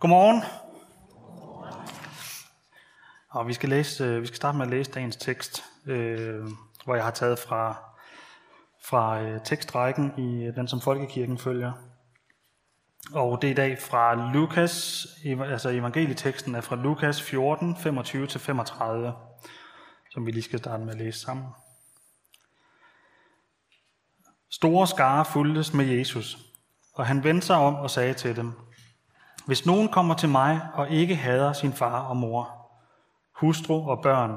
Godmorgen. Og vi skal, læse, øh, vi skal starte med at læse dagens tekst, øh, hvor jeg har taget fra, fra øh, tekstrækken i øh, den, som Folkekirken følger. Og det er i dag fra Lukas, altså evangelieteksten er fra Lukas 14, 25-35, som vi lige skal starte med at læse sammen. Store skare fuldtes med Jesus, og han vendte sig om og sagde til dem, hvis nogen kommer til mig og ikke hader sin far og mor, hustru og børn,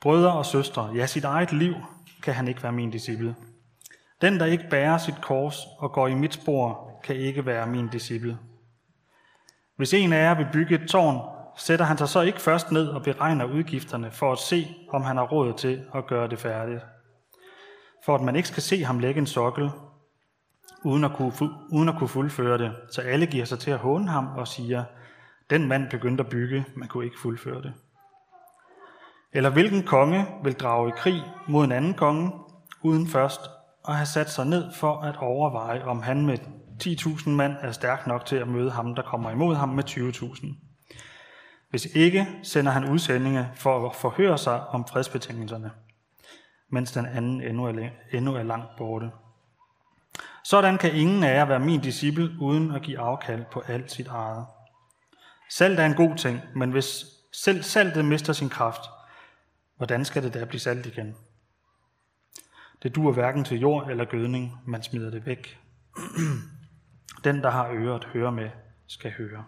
brødre og søstre, ja sit eget liv, kan han ikke være min disciple. Den, der ikke bærer sit kors og går i mit spor, kan ikke være min disciple. Hvis en af jer vil bygge et tårn, sætter han sig så ikke først ned og beregner udgifterne for at se, om han har råd til at gøre det færdigt. For at man ikke skal se ham lægge en sokkel, uden at kunne, uden at kunne fuldføre det, så alle giver sig til at håne ham og siger, den mand begyndte at bygge, man kunne ikke fuldføre det. Eller hvilken konge vil drage i krig mod en anden konge, uden først at have sat sig ned for at overveje, om han med 10.000 mand er stærk nok til at møde ham, der kommer imod ham med 20.000. Hvis ikke, sender han udsendinge for at forhøre sig om fredsbetingelserne, mens den anden endnu er, endnu er langt borte. Sådan kan ingen af jer være min disciple, uden at give afkald på alt sit eget. Salt er en god ting, men hvis selv saltet mister sin kraft, hvordan skal det da blive salt igen? Det duer hverken til jord eller gødning, man smider det væk. Den, der har ører at høre med, skal høre.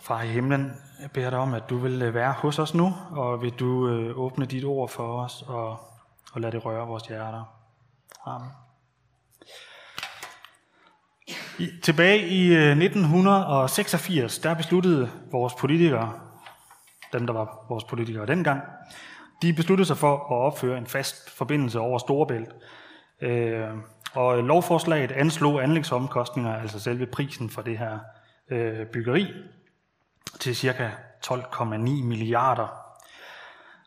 Far i himlen, jeg beder dig om, at du vil øh, være hos os nu, og vil du øh, åbne dit ord for os, og, og lad det røre vores hjerter. Amen. I, tilbage i øh, 1986, der besluttede vores politikere, dem der var vores politikere dengang, de besluttede sig for at opføre en fast forbindelse over Storebælt. Øh, og lovforslaget anslog anlægsomkostninger, altså selve prisen for det her øh, byggeri, til ca. 12,9 milliarder.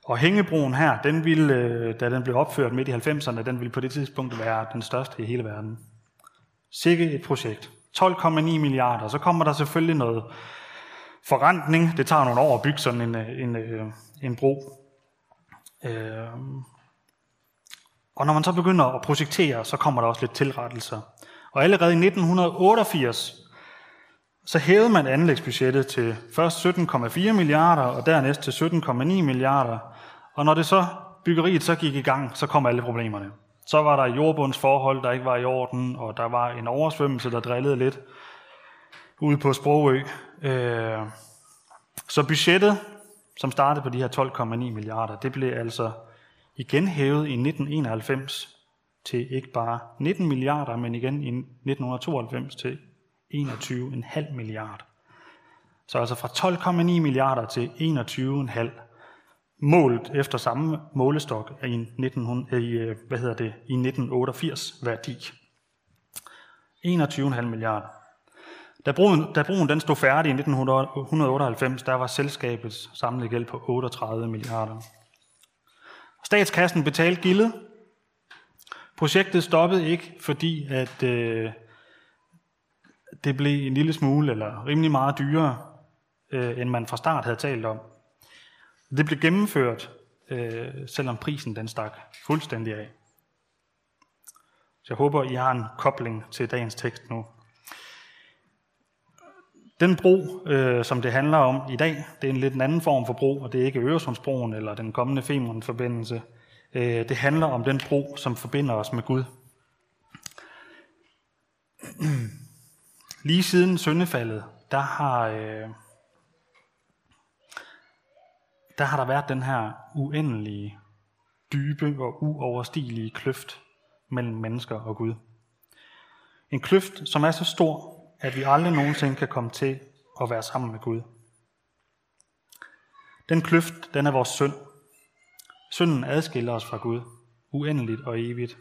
Og Hængebroen her, den ville, øh, da den blev opført midt i 90'erne, den ville på det tidspunkt være den største i hele verden. Sikke et projekt. 12,9 milliarder. Så kommer der selvfølgelig noget forrentning. Det tager nogle år at bygge sådan en, øh, en, øh, en bro. Øh, og når man så begynder at projektere, så kommer der også lidt tilrettelser. Og allerede i 1988, så hævede man anlægsbudgettet til først 17,4 milliarder, og dernæst til 17,9 milliarder. Og når det så byggeriet så gik i gang, så kom alle problemerne. Så var der jordbundsforhold, der ikke var i orden, og der var en oversvømmelse, der drillede lidt ude på Sprogø. Øh, så budgettet som startede på de her 12,9 milliarder, det blev altså igen hævet i 1991 til ikke bare 19 milliarder, men igen i 1992 til 21,5 milliarder. Så altså fra 12,9 milliarder til 21,5 målt efter samme målestok i, 1900, i, øh, hvad hedder det, i 1988 værdi. 21,5 milliarder. Da broen, da broen den stod færdig i 1998, der var selskabets samlede gæld på 38 milliarder. Statskassen betalte gildet. Projektet stoppede ikke, fordi at øh, det blev en lille smule eller rimelig meget dyrere, øh, end man fra start havde talt om. Det blev gennemført, øh, selvom prisen den stak fuldstændig af. Så jeg håber, I har en kobling til dagens tekst nu. Den bro, øh, som det handler om i dag, det er en lidt anden form for bro, og det er ikke Øresundsbroen eller den kommende Femern-forbindelse. Øh, det handler om den bro, som forbinder os med Gud. Lige siden syndefaldet, der har, øh, der har der været den her uendelige, dybe og uoverstigelige kløft mellem mennesker og Gud. En kløft, som er så stor, at vi aldrig nogensinde kan komme til at være sammen med Gud. Den kløft, den er vores synd. Synden adskiller os fra Gud, uendeligt og evigt.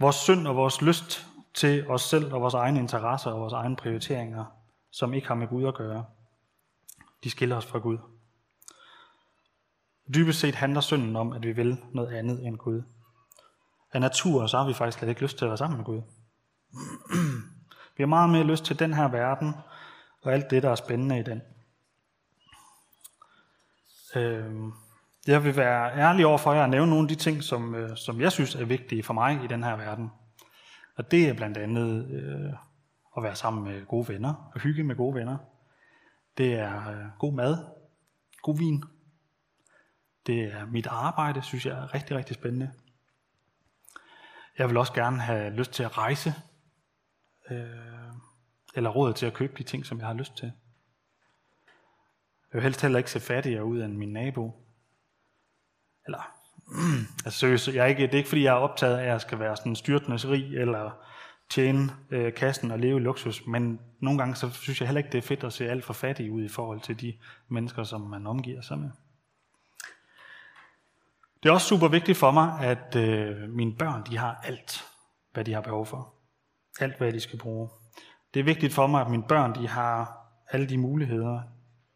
Vores synd og vores lyst til os selv og vores egne interesser og vores egne prioriteringer, som ikke har med Gud at gøre, de skiller os fra Gud. Dybest set handler synden om, at vi vil noget andet end Gud. af natur, så har vi faktisk slet ikke lyst til at være sammen med Gud. vi har meget mere lyst til den her verden, og alt det, der er spændende i den. Øh, jeg vil være ærlig over for jer at nævne nogle af de ting, som, øh, som jeg synes er vigtige for mig i den her verden. Og det er blandt andet øh, at være sammen med gode venner, og hygge med gode venner. Det er øh, god mad, god vin. Det er mit arbejde, synes jeg er rigtig, rigtig spændende. Jeg vil også gerne have lyst til at rejse, øh, eller råd til at købe de ting, som jeg har lyst til. Jeg vil helst heller ikke se fattigere ud end min nabo. Eller, altså seriøst, jeg er ikke, det er ikke fordi, jeg er optaget af, at jeg skal være sådan styrtende rig, eller tjene øh, kassen og leve i luksus, men nogle gange så synes jeg heller ikke, det er fedt at se alt for fattig ud i forhold til de mennesker, som man omgiver sig med. Det er også super vigtigt for mig, at øh, mine børn de har alt, hvad de har behov for. Alt, hvad de skal bruge. Det er vigtigt for mig, at mine børn de har alle de muligheder,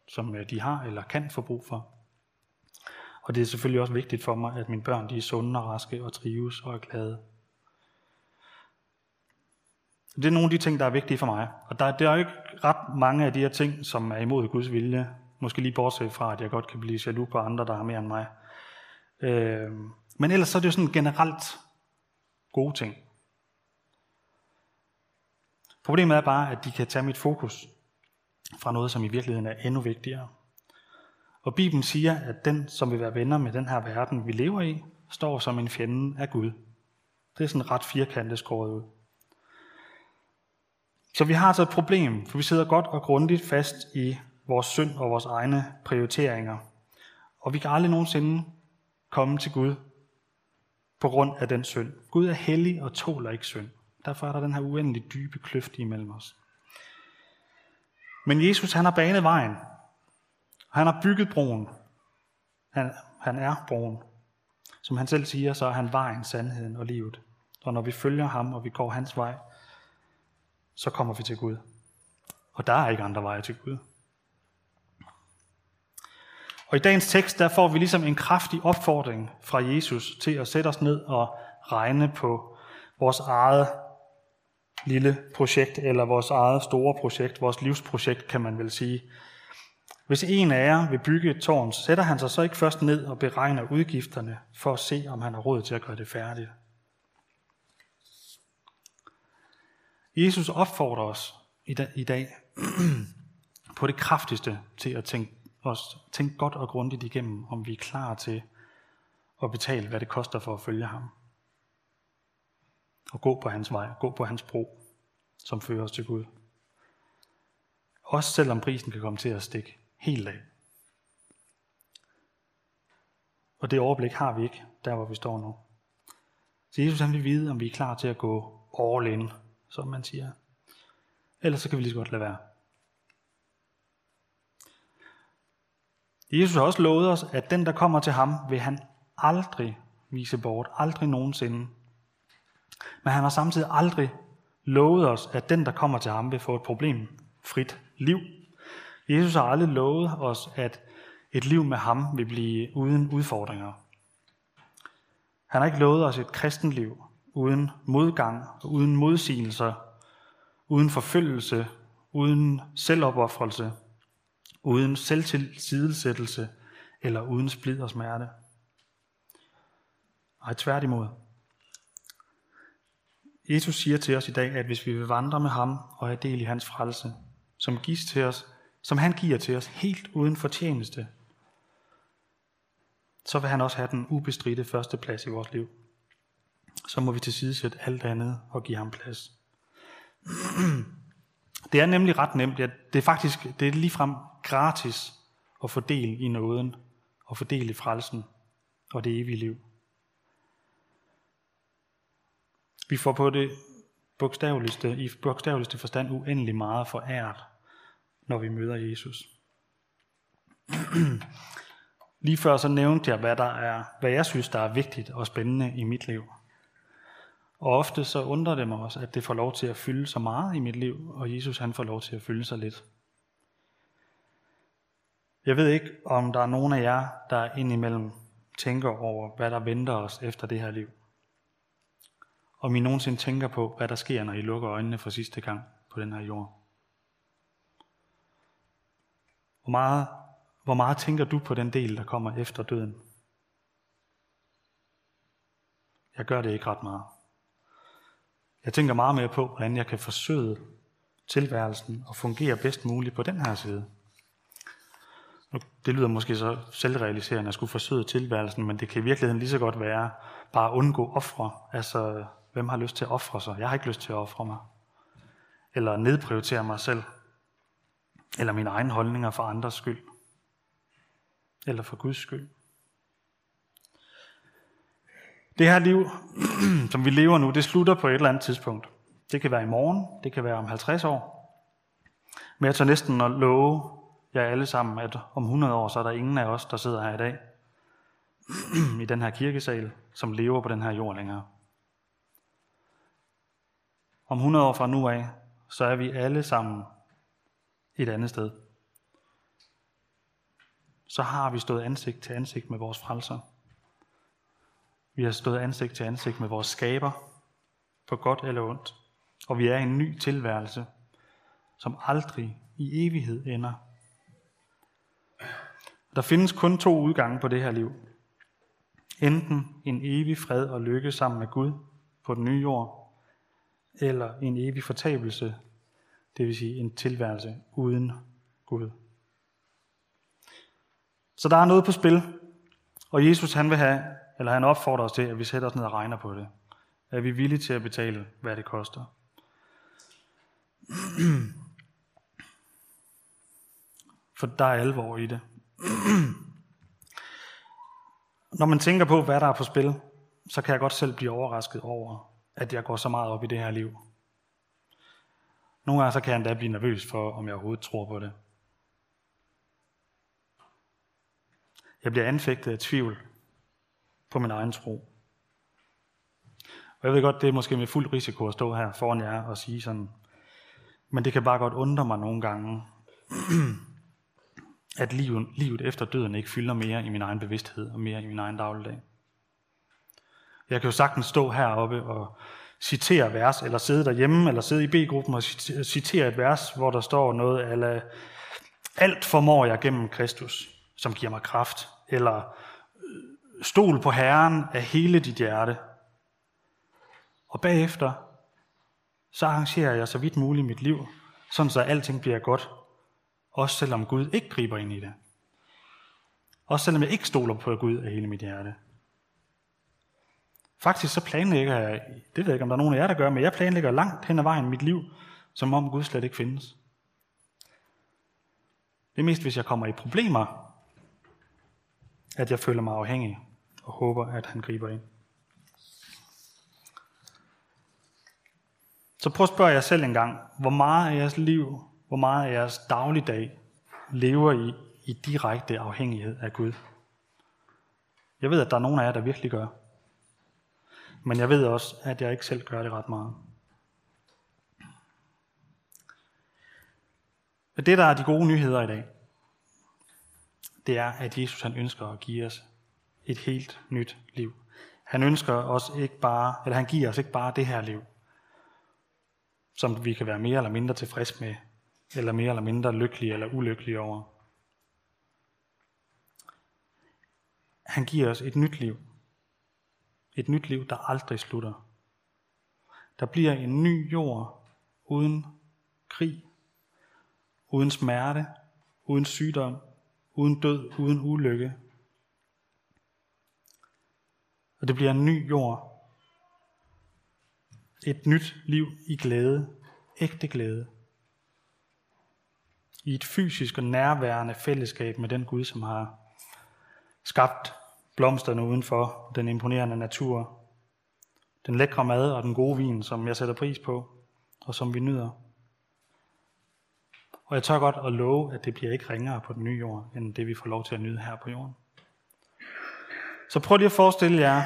som øh, de har eller kan få brug for. Og det er selvfølgelig også vigtigt for mig, at mine børn de er sunde og raske og trives og er glade. Det er nogle af de ting, der er vigtige for mig. Og der, der er jo ikke ret mange af de her ting, som er imod Guds vilje. Måske lige bortset fra, at jeg godt kan blive jaloux på andre, der har mere end mig. Øh, men ellers så er det jo sådan generelt gode ting. Problemet er bare, at de kan tage mit fokus fra noget, som i virkeligheden er endnu vigtigere. Og Bibelen siger, at den, som vil være venner med den her verden, vi lever i, står som en fjende af Gud. Det er sådan ret firkantet skåret ud. Så vi har altså et problem, for vi sidder godt og grundigt fast i vores synd og vores egne prioriteringer. Og vi kan aldrig nogensinde komme til Gud på grund af den synd. Gud er hellig og tåler ikke synd. Derfor er der den her uendelig dybe kløft imellem os. Men Jesus, han har banet vejen. Han har bygget broen. Han, han er broen. Som han selv siger, så er han vejen, sandheden og livet. Og når vi følger ham, og vi går hans vej, så kommer vi til Gud. Og der er ikke andre veje til Gud. Og i dagens tekst, der får vi ligesom en kraftig opfordring fra Jesus til at sætte os ned og regne på vores eget lille projekt, eller vores eget store projekt, vores livsprojekt, kan man vel sige. Hvis en af jer vil bygge et tårn, sætter han sig så ikke først ned og beregner udgifterne for at se, om han har råd til at gøre det færdigt. Jesus opfordrer os i dag på det kraftigste til at tænke, os, tænke godt og grundigt igennem, om vi er klar til at betale, hvad det koster for at følge ham. Og gå på hans vej, gå på hans bro, som fører os til Gud. Også selvom prisen kan komme til at stikke helt af. Og det overblik har vi ikke, der hvor vi står nu. Så Jesus han vil vide, om vi er klar til at gå all in som man siger. Ellers så kan vi lige så godt lade være. Jesus har også lovet os, at den, der kommer til ham, vil han aldrig vise bort. Aldrig nogensinde. Men han har samtidig aldrig lovet os, at den, der kommer til ham, vil få et problem frit liv. Jesus har aldrig lovet os, at et liv med ham vil blive uden udfordringer. Han har ikke lovet os et kristenliv, uden modgang, uden modsigelser, uden forfølgelse, uden selvopoffrelse, uden selvtilsidesættelse eller uden splid og smerte. Nej, tværtimod. Jesus siger til os i dag, at hvis vi vil vandre med ham og have del i hans frelse, som gives til os, som han giver til os helt uden fortjeneste, så vil han også have den ubestridte første plads i vores liv så må vi til side sætte alt andet og give ham plads. Det er nemlig ret nemt. Ja, det er faktisk det er ligefrem gratis at fordele i nåden og fordele i frelsen og det evige liv. Vi får på det bogstaveligste, i bogstaveligste forstand uendelig meget foræret, når vi møder Jesus. Lige før så nævnte jeg, hvad, der er, hvad jeg synes, der er vigtigt og spændende i mit liv. Og ofte så undrer det mig også, at det får lov til at fylde så meget i mit liv, og Jesus han får lov til at fylde sig lidt. Jeg ved ikke, om der er nogen af jer, der indimellem tænker over, hvad der venter os efter det her liv. om I nogensinde tænker på, hvad der sker, når I lukker øjnene for sidste gang på den her jord. Hvor meget, hvor meget tænker du på den del, der kommer efter døden? Jeg gør det ikke ret meget. Jeg tænker meget mere på, hvordan jeg kan forsøge tilværelsen og fungere bedst muligt på den her side. Det lyder måske så selvrealiserende at skulle forsøge tilværelsen, men det kan i virkeligheden lige så godt være bare at undgå ofre. Altså, hvem har lyst til at ofre sig? Jeg har ikke lyst til at ofre mig. Eller nedprioritere mig selv. Eller mine egne holdninger for andres skyld. Eller for Guds skyld. Det her liv, som vi lever nu, det slutter på et eller andet tidspunkt. Det kan være i morgen, det kan være om 50 år. Men jeg tør næsten at love jer alle sammen, at om 100 år, så er der ingen af os, der sidder her i dag, i den her kirkesal, som lever på den her jord længere. Om 100 år fra nu af, så er vi alle sammen et andet sted. Så har vi stået ansigt til ansigt med vores frelser. Vi har stået ansigt til ansigt med vores skaber, på godt eller ondt. Og vi er i en ny tilværelse, som aldrig i evighed ender. Der findes kun to udgange på det her liv. Enten en evig fred og lykke sammen med Gud på den nye jord, eller en evig fortabelse, det vil sige en tilværelse uden Gud. Så der er noget på spil, og Jesus han vil have, eller han opfordrer os til, at vi sætter os ned og regner på det. Er vi villige til at betale, hvad det koster? For der er alvor i det. Når man tænker på, hvad der er på spil, så kan jeg godt selv blive overrasket over, at jeg går så meget op i det her liv. Nogle gange så kan jeg endda blive nervøs for, om jeg overhovedet tror på det. Jeg bliver anfægtet af tvivl på min egen tro. Og jeg ved godt, det er måske med fuld risiko at stå her foran jer og sige sådan, men det kan bare godt undre mig nogle gange, at livet, livet efter døden ikke fylder mere i min egen bevidsthed og mere i min egen dagligdag. Jeg kan jo sagtens stå heroppe og citere vers, eller sidde derhjemme, eller sidde i B-gruppen og citere et vers, hvor der står noget, eller alt formår jeg gennem Kristus, som giver mig kraft, eller øh, stol på Herren af hele dit hjerte. Og bagefter, så arrangerer jeg så vidt muligt mit liv, sådan så alting bliver godt, også selvom Gud ikke griber ind i det. Også selvom jeg ikke stoler på Gud af hele mit hjerte. Faktisk så planlægger jeg, det ved jeg ikke, om der er nogen af jer, der gør, men jeg planlægger langt hen ad vejen mit liv, som om Gud slet ikke findes. Det er mest, hvis jeg kommer i problemer, at jeg føler mig afhængig og håber, at han griber ind. Så prøv at spørge jer selv en gang, hvor meget af jeres liv hvor meget af jeres dagligdag lever I i direkte afhængighed af Gud. Jeg ved, at der er nogen af jer, der virkelig gør. Men jeg ved også, at jeg ikke selv gør det ret meget. Men det, der er de gode nyheder i dag, det er, at Jesus han ønsker at give os et helt nyt liv. Han ønsker os ikke bare, eller han giver os ikke bare det her liv, som vi kan være mere eller mindre tilfreds med eller mere eller mindre lykkelige eller ulykkelige over. Han giver os et nyt liv. Et nyt liv, der aldrig slutter. Der bliver en ny jord uden krig, uden smerte, uden sygdom, uden død, uden ulykke. Og det bliver en ny jord. Et nyt liv i glæde, ægte glæde i et fysisk og nærværende fællesskab med den Gud, som har skabt blomsterne udenfor, den imponerende natur, den lækre mad og den gode vin, som jeg sætter pris på, og som vi nyder. Og jeg tør godt at love, at det bliver ikke ringere på den nye jord, end det vi får lov til at nyde her på jorden. Så prøv lige at forestille jer,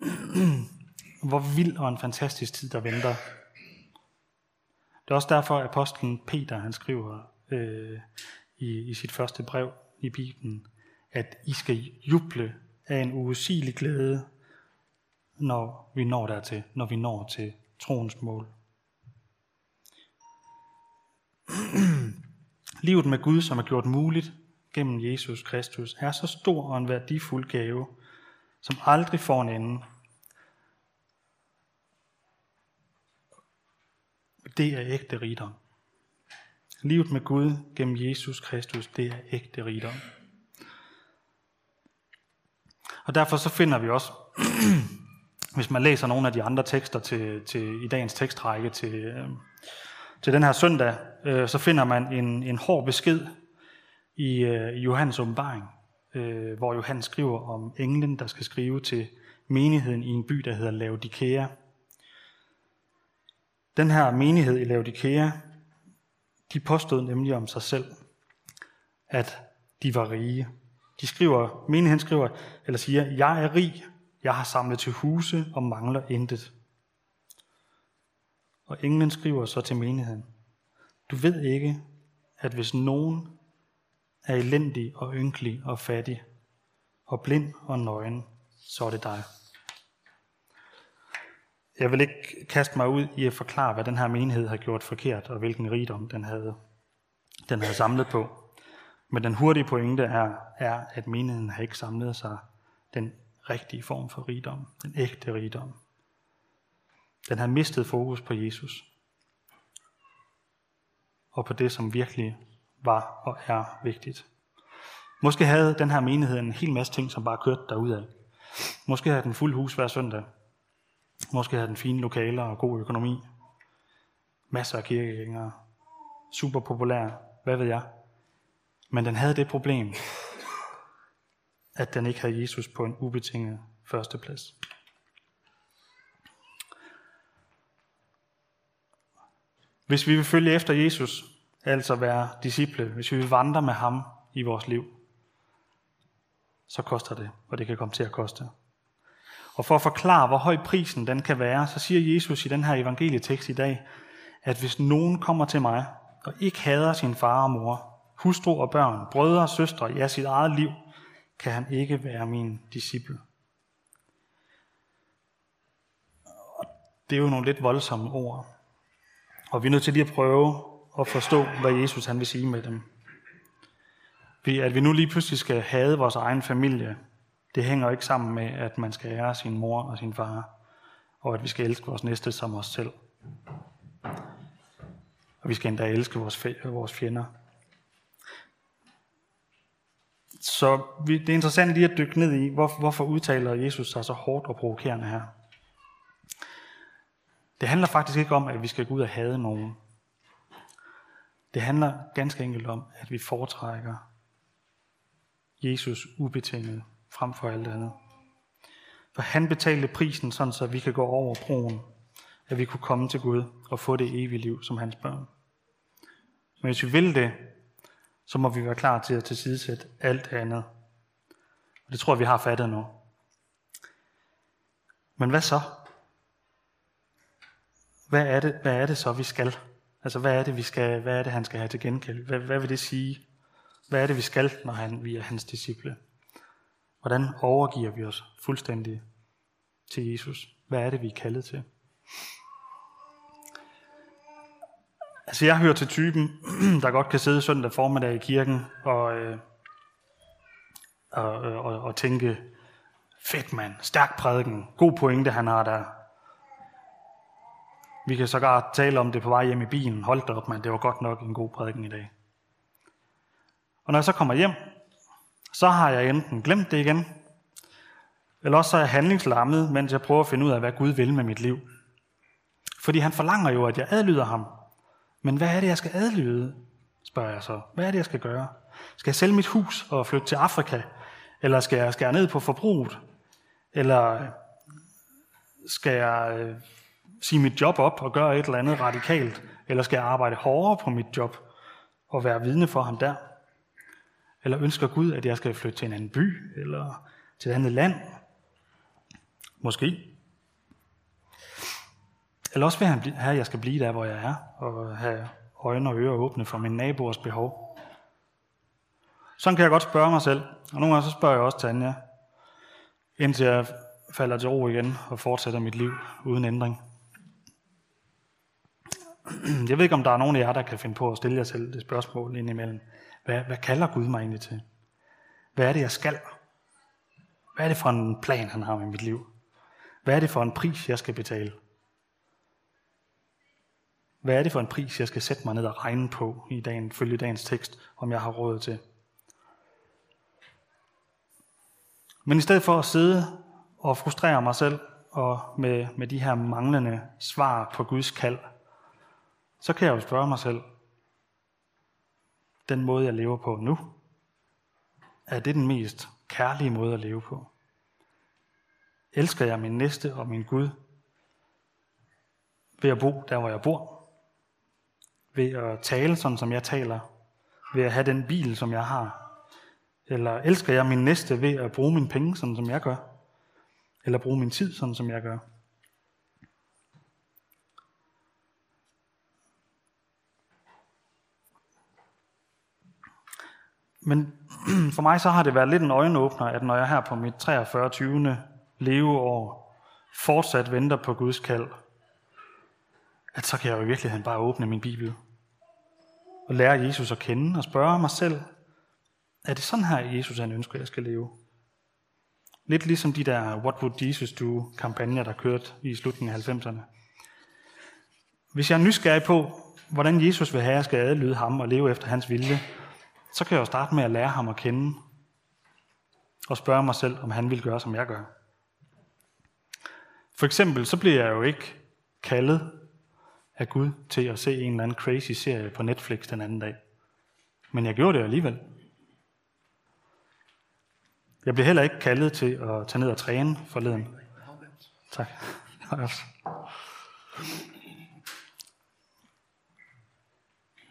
hvor vild og en fantastisk tid, der venter det er også derfor, at apostlen Peter han skriver øh, i, i sit første brev i Bibelen, at I skal juble af en uudsigelig glæde, når vi når dertil, når vi når til troens mål. Livet med Gud, som er gjort muligt gennem Jesus Kristus, er så stor og en værdifuld gave, som aldrig får en ende. Det er ægte rigdom. Livet med Gud gennem Jesus Kristus, det er ægte rigdom. Og derfor så finder vi også, hvis man læser nogle af de andre tekster til, til i dagens tekstrække til, øh, til den her søndag, øh, så finder man en, en hård besked i, øh, Johannes åbenbaring, øh, hvor Johannes skriver om englen, der skal skrive til menigheden i en by, der hedder Laodikea. Den her menighed i Laodikea, de påstod nemlig om sig selv, at de var rige. De skriver, menigheden skriver, eller siger, jeg er rig, jeg har samlet til huse og mangler intet. Og englen skriver så til menigheden, du ved ikke, at hvis nogen er elendig og ynkelig og fattig, og blind og nøgen, så er det dig. Jeg vil ikke kaste mig ud i at forklare, hvad den her menighed har gjort forkert, og hvilken rigdom den havde, den havde samlet på. Men den hurtige pointe er, er, at menigheden har ikke samlet sig den rigtige form for rigdom, den ægte rigdom. Den har mistet fokus på Jesus, og på det, som virkelig var og er vigtigt. Måske havde den her menighed en hel masse ting, som bare kørte derudad. Måske havde den fuld hus hver søndag. Måske havde den fine lokaler og god økonomi. Masser af kirkegængere. Super populær. Hvad ved jeg? Men den havde det problem, at den ikke havde Jesus på en ubetinget førsteplads. Hvis vi vil følge efter Jesus, altså være disciple, hvis vi vil vandre med ham i vores liv, så koster det, og det kan komme til at koste. Og for at forklare, hvor høj prisen den kan være, så siger Jesus i den her evangelietekst i dag, at hvis nogen kommer til mig og ikke hader sin far og mor, hustru og børn, brødre og søstre, ja sit eget liv, kan han ikke være min disciple. Det er jo nogle lidt voldsomme ord. Og vi er nødt til lige at prøve at forstå, hvad Jesus han vil sige med dem. At vi nu lige pludselig skal have vores egen familie, det hænger ikke sammen med, at man skal ære sin mor og sin far, og at vi skal elske vores næste som os selv. Og vi skal endda elske vores, vores fjender. Så det er interessant lige at dykke ned i, hvorfor udtaler Jesus sig så hårdt og provokerende her. Det handler faktisk ikke om, at vi skal gå ud og hade nogen. Det handler ganske enkelt om, at vi foretrækker Jesus ubetinget frem for alt andet. For han betalte prisen, sådan så vi kan gå over broen, at vi kunne komme til Gud og få det evige liv som hans børn. Men hvis vi vil det, så må vi være klar til at tilsidesætte alt andet. Og det tror jeg, vi har fattet nu. Men hvad så? Hvad er det, hvad er det så, vi skal? Altså, hvad er det, vi skal, hvad er det, han skal have til gengæld? Hvad, hvad vil det sige? Hvad er det, vi skal, når han, vi er hans disciple? Hvordan overgiver vi os fuldstændig til Jesus? Hvad er det, vi er kaldet til? Altså, jeg hører til typen, der godt kan sidde søndag formiddag i kirken og, øh, og, øh, og, og tænke, fedt mand, stærk prædiken, god pointe han har der. Vi kan sågar tale om det på vej hjem i bilen. Hold da op, mand, det var godt nok en god prædiken i dag. Og når jeg så kommer hjem, så har jeg enten glemt det igen, eller også så er jeg handlingslammet, mens jeg prøver at finde ud af, hvad Gud vil med mit liv. Fordi han forlanger jo, at jeg adlyder ham. Men hvad er det, jeg skal adlyde? spørger jeg så. Hvad er det, jeg skal gøre? Skal jeg sælge mit hus og flytte til Afrika? Eller skal jeg skære ned på forbruget? Eller øh, skal jeg øh, sige mit job op og gøre et eller andet radikalt? Eller skal jeg arbejde hårdere på mit job og være vidne for ham der? Eller ønsker Gud, at jeg skal flytte til en anden by eller til et andet land? Måske. Eller også vil han have, at jeg skal blive der, hvor jeg er, og have øjne og ører åbne for min naboers behov. Sådan kan jeg godt spørge mig selv, og nogle gange så spørger jeg også Tanja, indtil jeg falder til ro igen og fortsætter mit liv uden ændring. Jeg ved ikke, om der er nogen af jer, der kan finde på at stille jer selv det spørgsmål indimellem. Hvad, hvad kalder Gud mig egentlig til? Hvad er det, jeg skal? Hvad er det for en plan, han har med mit liv? Hvad er det for en pris, jeg skal betale? Hvad er det for en pris, jeg skal sætte mig ned og regne på i dagen, følge dagens tekst, om jeg har råd til? Men i stedet for at sidde og frustrere mig selv og med, med de her manglende svar på Guds kald, så kan jeg jo spørge mig selv, den måde, jeg lever på nu, er det den mest kærlige måde at leve på? Elsker jeg min næste og min Gud ved at bo der, hvor jeg bor? Ved at tale sådan, som jeg taler? Ved at have den bil, som jeg har? Eller elsker jeg min næste ved at bruge mine penge, sådan som jeg gør? Eller bruge min tid, sådan som jeg gør? Men for mig så har det været lidt en øjenåbner, at når jeg her på mit 43. leveår fortsat venter på Guds kald, at så kan jeg jo i virkeligheden bare åbne min bibel og lære Jesus at kende og spørge mig selv, er det sådan her, Jesus han ønsker, jeg skal leve? Lidt ligesom de der What Would Jesus Do kampagner, der kørte i slutningen af 90'erne. Hvis jeg er nysgerrig på, hvordan Jesus vil have, at jeg skal adlyde ham og leve efter hans vilje, så kan jeg jo starte med at lære ham at kende og spørge mig selv, om han vil gøre, som jeg gør. For eksempel, så bliver jeg jo ikke kaldet af Gud til at se en eller anden crazy serie på Netflix den anden dag. Men jeg gjorde det alligevel. Jeg blev heller ikke kaldet til at tage ned og træne forleden. Tak.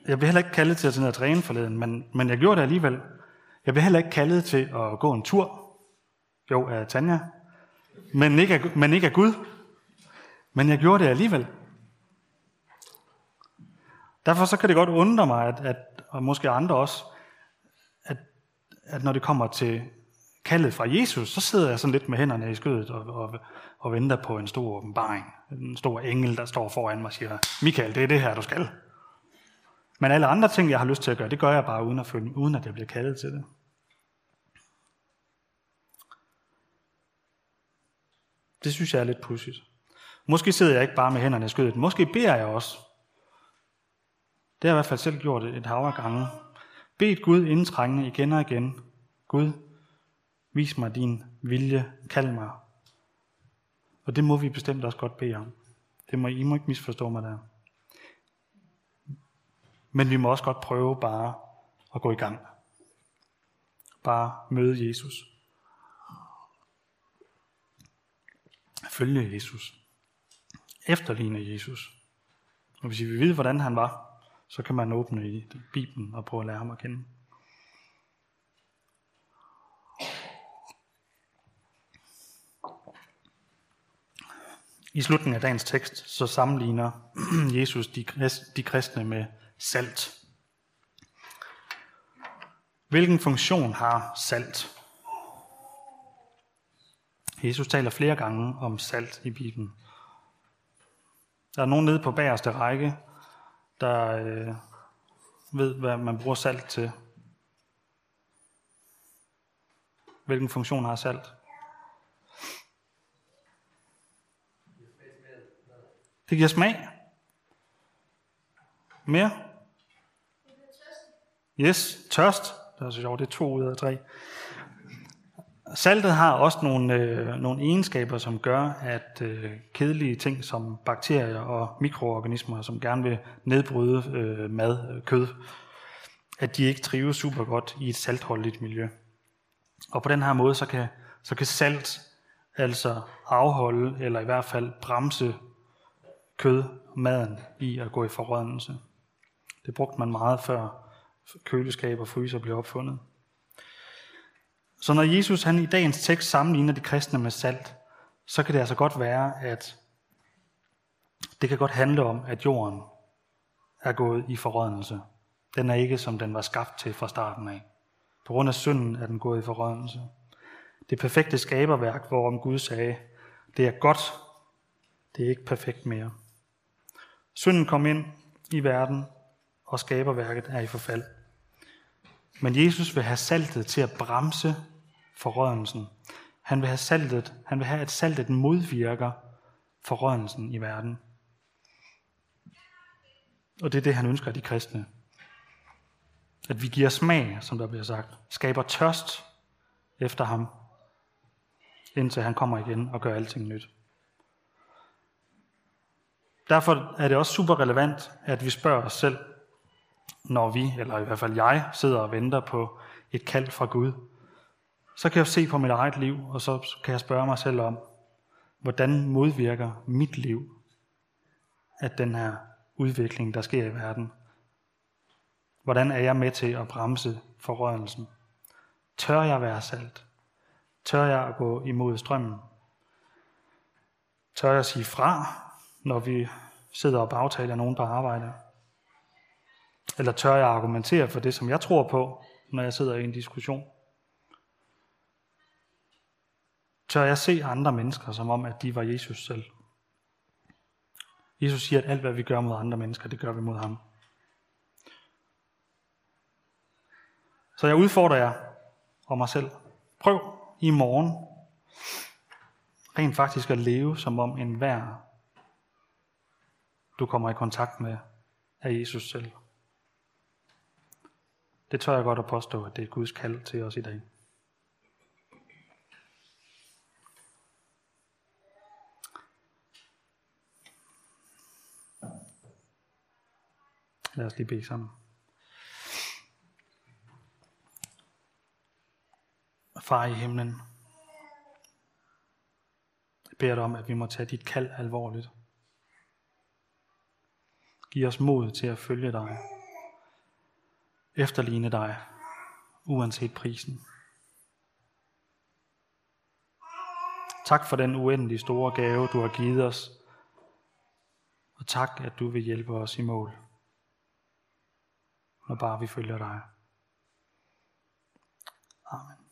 Jeg blev heller ikke kaldet til at tage ned og træne forleden, men, men jeg gjorde det alligevel. Jeg blev heller ikke kaldet til at gå en tur. Jo, af Tanja. Men ikke af, men ikke af Gud. Men jeg gjorde det alligevel. Derfor så kan det godt undre mig, at, at, og måske andre også, at, at når det kommer til kaldet fra Jesus, så sidder jeg sådan lidt med hænderne i skødet og, og, og venter på en stor åbenbaring. En stor engel, der står foran mig og siger, Michael, det er det her, du skal. Men alle andre ting, jeg har lyst til at gøre, det gør jeg bare uden at, følge, uden at jeg bliver kaldet til det. Det synes jeg er lidt pudsigt. Måske sidder jeg ikke bare med hænderne i skødet. Måske beder jeg også. Det har jeg i hvert fald selv gjort et hav af gange. Bed Gud indtrængende igen og igen. Gud, vis mig din vilje, kald mig. Og det må vi bestemt også godt bede om. Det må I må ikke misforstå mig der. Men vi må også godt prøve bare at gå i gang. Bare møde Jesus. Følge Jesus. Efterligne Jesus. Og hvis I vil vide, hvordan han var, så kan man åbne i Bibelen og prøve at lære ham at kende. I slutningen af dagens tekst, så sammenligner Jesus de, de kristne med salt. Hvilken funktion har salt? Jesus taler flere gange om salt i Bibelen. Der er nogen nede på bagerste række, der øh, ved, hvad man bruger salt til. Hvilken funktion har salt? Det giver smag. Mere? Yes, tørst. Det er så sjovt, det er to ud af tre. Saltet har også nogle, øh, nogle egenskaber, som gør, at øh, kedelige ting som bakterier og mikroorganismer, som gerne vil nedbryde øh, mad, øh, kød, at de ikke trives super godt i et saltholdigt miljø. Og på den her måde, så kan, så kan salt altså afholde, eller i hvert fald bremse kød, maden i at gå i forrådnelse. Det brugte man meget før køleskab og fryser blev opfundet. Så når Jesus han i dagens tekst sammenligner de kristne med salt, så kan det altså godt være, at det kan godt handle om, at jorden er gået i forrådnelse. Den er ikke, som den var skabt til fra starten af. På grund af synden er den gået i forrådnelse. Det perfekte skaberværk, hvorom Gud sagde, det er godt, det er ikke perfekt mere. Synden kom ind i verden, og skaberværket er i forfald. Men Jesus vil have saltet til at bremse forrødelsen. Han vil have saltet, han vil have, at saltet modvirker forrødelsen i verden. Og det er det, han ønsker af de kristne. At vi giver smag, som der bliver sagt, skaber tørst efter ham, indtil han kommer igen og gør alting nyt. Derfor er det også super relevant, at vi spørger os selv, når vi, eller i hvert fald jeg, sidder og venter på et kald fra Gud. Så kan jeg se på mit eget liv, og så kan jeg spørge mig selv om, hvordan modvirker mit liv, at den her udvikling, der sker i verden? Hvordan er jeg med til at bremse forrørelsen? Tør jeg være salt? Tør jeg at gå imod strømmen? Tør jeg sige fra, når vi sidder og bagtaler nogen på arbejde? Eller tør jeg argumentere for det, som jeg tror på, når jeg sidder i en diskussion? Tør jeg se andre mennesker, som om, at de var Jesus selv? Jesus siger, at alt, hvad vi gør mod andre mennesker, det gør vi mod ham. Så jeg udfordrer jer og mig selv. Prøv i morgen rent faktisk at leve som om enhver, du kommer i kontakt med, er Jesus selv. Det tør jeg godt at påstå, at det er Guds kald til os i dag. Lad os lige bede sammen. Far i himlen, jeg beder dig om, at vi må tage dit kald alvorligt. Giv os mod til at følge dig, efterligne dig, uanset prisen. Tak for den uendelig store gave, du har givet os, og tak, at du vil hjælpe os i mål når bare vi følger dig. Amen.